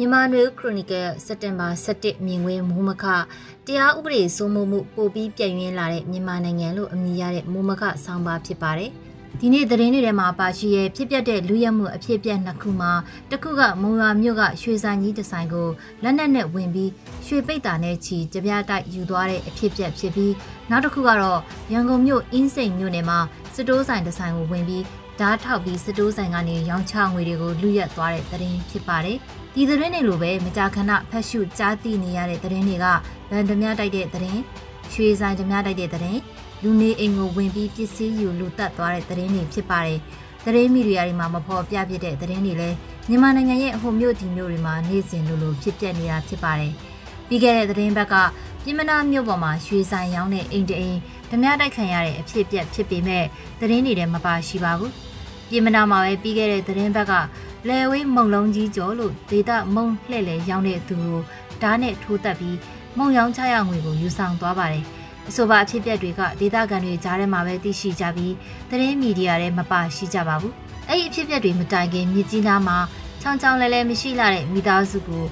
မြန်မာနွေခရိုနီကယ်စက်တင်ဘာ17မြင်ကွင်းမိုးမခတရားဥပဒေစိုးမိုးမှုပိုပြီးပြည့်ရင်းလာတဲ့မြန်မာနိုင်ငံလို့အမည်ရတဲ့မိုးမခဆောင်းပါဖြစ်ပါတယ်။ဒီနေ့သတင်းတွေထဲမှာပါရှိရဲ့ဖြစ်ပျက်တဲ့လူရက်မှုအဖြစ်ပြက်နှစ်ခုမှာတစ်ခုကမုံရွာမြို့ကရွှေဆိုင်ကြီးဒီဇိုင်းကိုလက်နက်နဲ့ဝင်ပြီးရွှေပိတ်တာနဲ့ချီကြပြတိုက်ယူသွားတဲ့အဖြစ်ပြက်ဖြစ်ပြီးနောက်တစ်ခုကတော့ရန်ကုန်မြို့အင်းစိန်မြို့နယ်မှာစတိုးဆိုင်ဒီဇိုင်းကိုဝင်ပြီး ဓာတ်ထောက်ပြီးစတိုးဆိုင်ကနေရောင်းချငွေတွေကိုလူရက်သွားတဲ့သတင်းဖြစ်ပါတယ်။ဒီသတင်းတွေလိုပဲမကြာခဏဖတ်ရှုကြားသိနေရတဲ့သတင်းတွေကဗန်ဓမြတိုက်တဲ့သတင်းရွှေဆိုင်ဓမြတိုက်တဲ့သတင်းလူနေအိမ်ကိုဝင်ပြီးပစ္စည်းယူလူတက်သွားတဲ့သတင်းတွေဖြစ်ပါတယ်သတင်းမီဒီယာတွေမှာမဖော်ပြပြတဲ့သတင်းတွေလည်းမြန်မာနိုင်ငံရဲ့အဟုမြို့ဒီမြို့တွေမှာနေ့စဉ်လိုလိုဖြစ်ပျက်နေတာဖြစ်ပါတယ်ပြီးခဲ့တဲ့သတင်းဘက်ကပြည်မနာမြို့ပေါ်မှာရွှေဆိုင်ရောင်းတဲ့အိမ်တအိမ်ဓမြတိုက်ခံရတဲ့အဖြစ်ပြက်ဖြစ်ပေမဲ့သတင်းတွေထဲမပါရှိပါဘူး ပြည်မနာမှာပဲပြီးခဲ့တဲ့သတင်းဘက်ကလယ်ဝေးမုံလုံးကြီးကျော်လို့ဒေတာမုံလှဲ့လေရောင်းတဲ့သူကိုဓာတ်နဲ့ထိုးတက်ပြီးမုံရောင်းချရငွေကိုယူဆောင်သွားပါတယ်။အဆိုပါအဖြစ်အပျက်တွေကဒေတာကန်တွေကြားထဲမှာပဲသိရှိကြပြီးသတင်းမီဒီယာတွေမပါရှိကြပါဘူး။အဲ့ဒီအဖြစ်အပျက်တွေမတိုင်ခင်မြစ်ကြီးနားမှာချောင်းချောင်းလဲလဲမရှိလာတဲ့မိသားစုကို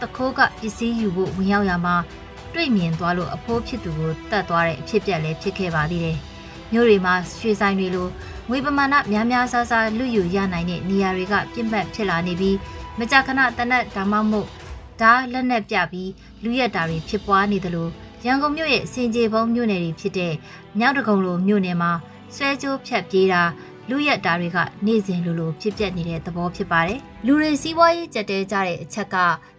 တခိုးကပစ္စည်းယူဖို့ဝင်ရောက်ရမှာတွေ့မြင်သွားလို့အဖိုးဖြစ်သူကိုတတ်သွားတဲ့အဖြစ်အပျက်လည်းဖြစ်ခဲ့ပါသေးတယ်။မြို့တွေမှာရွှေဆိုင်တွေလို ငွေပမာဏများများဆဆလူယူရနိုင်တဲ့နေရာတွေကပြင့်ပတ်ဖြစ်လာနေပြီးမကြာခဏတနက်ဒါမှမဟုတ်ဓာလက်နက်ပြပြီးလူရက်တာတွေဖြစ်ပွားနေသလိုရန်ကုန်မြို့ရဲ့စင်ကြေဘုံမြို့နယ်တွေဖြစ်တဲ့မြောက်တကုံလိုမြို့နယ်မှာဆွဲကြိုးဖြတ်ပြေးတာလူရက်တာတွေကနေ့စဉ်လိုလိုဖြစ်ပျက်နေတဲ့သဘောဖြစ်ပါတယ်။လူတွေစီးပွားရေးကြက်တဲကြတဲ့အချက်က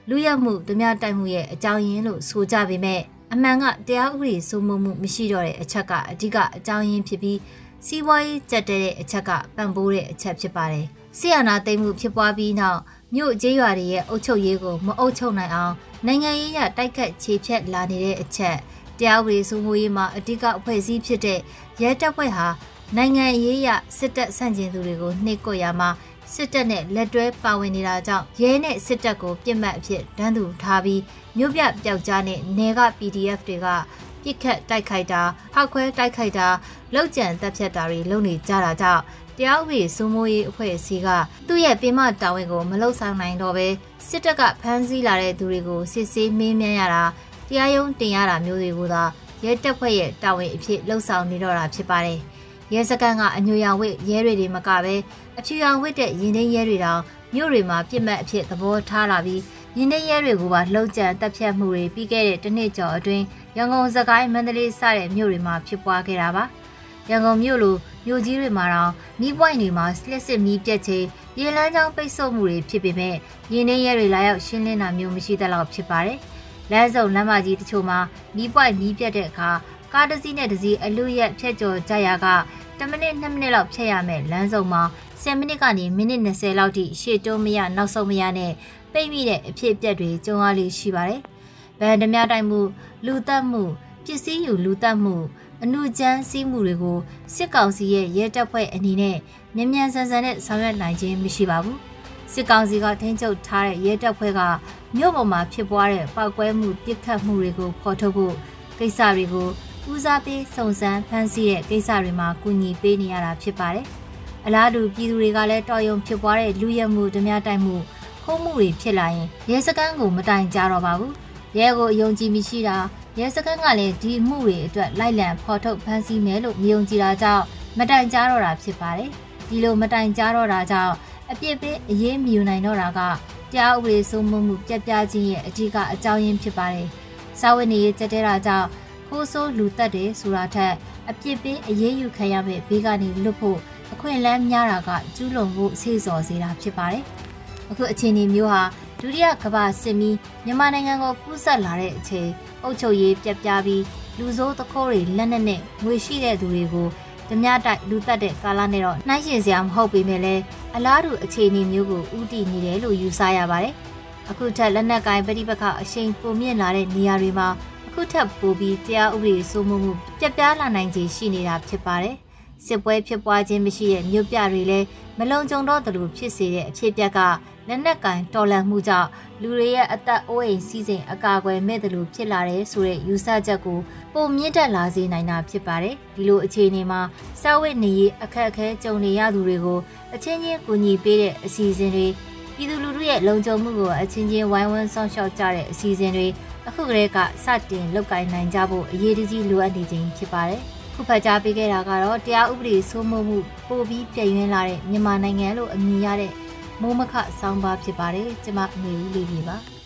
လူရက်မှုဓမြတိုက်မှုရဲ့အကြောင်းရင်းလို့ဆိုကြပေမဲ့အမှန်ကတရားဥပဒေစိုးမိုးမှုမရှိတော့တဲ့အချက်ကအဓိကအကြောင်းရင်းဖြစ်ပြီး စီးပွားရေးကြက်တဲ့အချက်ကပံ့ပိုးတဲ့အချက်ဖြစ်ပါတယ်။ဆီယနာသိမ်းမှုဖြစ်ပွားပြီးနောက်မြို့ကျေးရွာတွေရဲ့အုပ်ချုပ်ရေးကိုမအုပ်ချုပ်နိုင်အောင်နိုင်ငံရေးရတိုက်ခတ်ခြေဖြတ်လာနေတဲ့အချက်တရားဥပဒေစိုးမိုးရေးမှာအဓိကအဖွဲ့အစည်းဖြစ်တဲ့ရဲတပ်ဖွဲ့ဟာနိုင်ငံရေးရစစ်တပ်ဆန့်ကျင်သူတွေကိုနှိပ်ကွက်ရမှာစစ်တပ်နဲ့လက်တွဲပါဝင်နေတာကြောင့်ရဲနဲ့စစ်တပ်ကိုပြစ်မှတ်အဖြစ်တန်းသူထားပြီးမြို့ပြပျောက်ကြားနဲ့နေက PDF တွေက ပြစ်ခတ်တိုက်ခိုက်တာဖောက်ခွဲတိုက်ခိုက်တာလောက်ကျန်တပ်ဖြတ်တာတွေလုပ်နေကြတာကြောင့်တရားဥပဒေစိုးမိုးရေးအဖွဲ့အစည်းကသူ့ရဲ့ပင်မတာဝန်ကိုမလှုပ်ဆောင်နိုင်တော့ဘဲစစ်တပ်ကဖမ်းဆီးလာတဲ့သူတွေကိုစစ်ဆေးမေးမြန်းရတာတရားရုံးတင်ရတာမျိုးတွေကိုသာရဲတပ်ဖွဲ့ရဲ့တာဝန်အဖြစ်လှုပ်ဆောင်နေတော့တာဖြစ်ပါတယ်။ရဲစခန်းကအညိုရောင်ဝစ်ရဲတွေတွေမကပဲအဖြူရောင်ဝစ်တဲ့ရင်သိမ်းရဲတွေတောင်မြို့တွေမှာပြစ်မှတ်အဖြစ်သဘောထားလာပြီးရင်သိမ်းရဲတွေကိုပါလှုပ်ကြံတပ်ဖြတ်မှုတွေပြီးခဲ့တဲ့တစ်နှစ်ကျော်အတွင်း ရန်ကုန်စကိုင်းမန္တလေးစတဲ့မြို့တွေမှာဖြစ်ပွားခဲ့တာပါရန်ကုန်မြို့လိုမြို့ကြီးတွေမှာတော့မီးပွိုင်တွေမှာလက်စစ်မီးပြက်ချေရေလမ်းကြောင်းပိတ်ဆို့မှုတွေဖြစ်ပေမဲ့ရင်းနှီးရဲတွေလာရောက်ရှင်းလင်းတာမျိုးမရှိသလောက်ဖြစ်ပါတယ်လမ်းစုံလမ်းမကြီးတချို့မှာမီးပွိုင်မီးပြက်တဲ့အခါကားတစ်စီးနဲ့တစ်စီးအလူရက်ဖြတ်ကျော်ကြရက10မိနစ်2မိနစ်လောက်ဖြတ်ရမယ်လမ်းစုံမှာ10မိနစ်ကနေမိနစ်20လောက်ထိရှေ့တိုးမရနောက်ဆုံးမရနဲ့ပိတ်မိတဲ့အဖြစ်အပျက်တွေကြုံရလိရှိပါတယ် ဗန်ဓမြတိုက်မှုလူတက်မှုပစ္စည်းယူလူတက်မှုအနုကျန်းစည်းမှုတွေကိုစစ်ကောင်စီရဲ့ရဲတပ်ဖွဲ့အနေနဲ့မြ мян ဆန်ဆန်နဲ့ဆောင်ရွက်နိုင်ခြင်းမရှိပါဘူးစစ်ကောင်စီကထိန်းချုပ်ထားတဲ့ရဲတပ်ဖွဲ့ကမြို့ပေါ်မှာဖြစ်ပွားတဲ့ပောက်ကွဲမှုပစ်ခတ်မှုတွေကိုဖော်ထုတ်ဖို့ကိစ္စတွေကိုဦးစားပေးစုံစမ်းဖမ်းဆီးတဲ့ကိစ္စတွေမှာကူညီပေးနေရတာဖြစ်ပါတယ်အလားတူပြည်သူတွေကလည်းတော်ရုံဖြစ်ပွားတဲ့လူရဲမှုဓမြတိုက်မှုခုံးမှုတွေဖြစ်လာရင်ရဲစခန်းကိုမတိုင်ကြတော့ပါဘူး ရဲကိုအယုံကြည်မရှိတာရဲစခန်းကလည်းဒီမှုတွေအတွက်လိုက်လံဖော်ထုတ်ဖမ်းဆီးမယ်လို့မယုံကြည်တာကြောင့်မတိုင်ကြတော့တာဖြစ်ပါတယ်ဒီလိုမတိုင်ကြတော့တာကြောင့်အပြစ်ပေးအရေးမယူနိုင်တော့တာကတရားဥပဒေစိုးမိုးမှုပြက်ပြားခြင်းရဲ့အဓိကအကြောင်းရင်းဖြစ်ပါတယ်စာဝတ်နေရေးကြက်တဲတာကြောင့်ခိုးဆိုးလူတက်တယ်ဆိုတာထက်အပြစ်ပေးအရေးယူခံရမယ့်ဘေးကနေလွတ်ဖို့အခွင့်အလမ်းများတာကကျူးလွန်ဖို့ဆေးစော်စေတာဖြစ်ပါတယ်အခုအခြေအနေမျိုးဟာ ဒုတိယကမ္ဘာစစ်မီးမြန်မာနိုင်ငံကိုကူးဆက်လာတဲ့အချိန်အုပ်ချုပ်ရေးပြက်ပြားပြီးလူဆိုးသခိုးတွေလက်နက်နဲ့ငွေရှိတဲ့သူတွေကိုဓမြတိုက်လူတက်တဲ့ကာလနဲ့တော့နှိုင်းယှဉ်စရာမဟုတ်ပေမဲ့လည်းအလားတူအခြေအနေမျိုးကိုဥတည်နေတယ်လို့ယူဆရပါတယ်။အခုထက်လက်နက်ကိုင်ပဋိပက္ခအရှိန်ပုံမြင့်လာတဲ့နေရာတွေမှာအခုထက်ပိုပြီးတရားဥပဒေစိုးမိုးမှုပြက်ပြားလာနိုင်ခြေရှိနေတာဖြစ်ပါတယ်။စစ်ပွဲဖြစ်ပွားခြင်းမရှိတဲ့မြို့ပြတွေလည်းမလုံခြုံတော့သလိုဖြစ်စေတဲ့အဖြစ်ပြက်က လက်နက်ကင်တော်လှန်မှုကြောင့်လူတွေရဲ့အသက်အိုးအိမ်စီးစိမ်အကာအကွယ်မဲ့တယ်လို့ဖြစ်လာတဲ့ဆိုတဲ့ယူဆချက်ကိုပုံမြင့်တက်လာစေနိုင်တာဖြစ်ပါတယ်။ဒီလိုအခြေအနေမှာစာဝတ်နေရေးအခက်အခဲကြုံနေရသူတွေကိုအချင်းချင်းကူညီပေးတဲ့အစီအစဉ်တွေပြည်သူလူထုရဲ့လုံခြုံမှုကိုအချင်းချင်းဝိုင်းဝန်းဆောင်ရှောက်ကြတဲ့အစီအစဉ်တွေအခုကတည်းကစတင်လုပ်ကိုင်နိုင်ကြဖို့အရေးတကြီးလိုအပ်နေခြင်းဖြစ်ပါတယ်။ခုဖတ်ကြားပေးခဲ့တာကတော့တရားဥပဒေစိုးမိုးမှုပိုပြီးပြည့်ဝလာတဲ့မြန်မာနိုင်ငံလို့အမည်ရတဲ့ မိုးမခဆောင်းပါဖြစ်ပါတယ်ကျမအမေကြီးလေးကြီးပါ။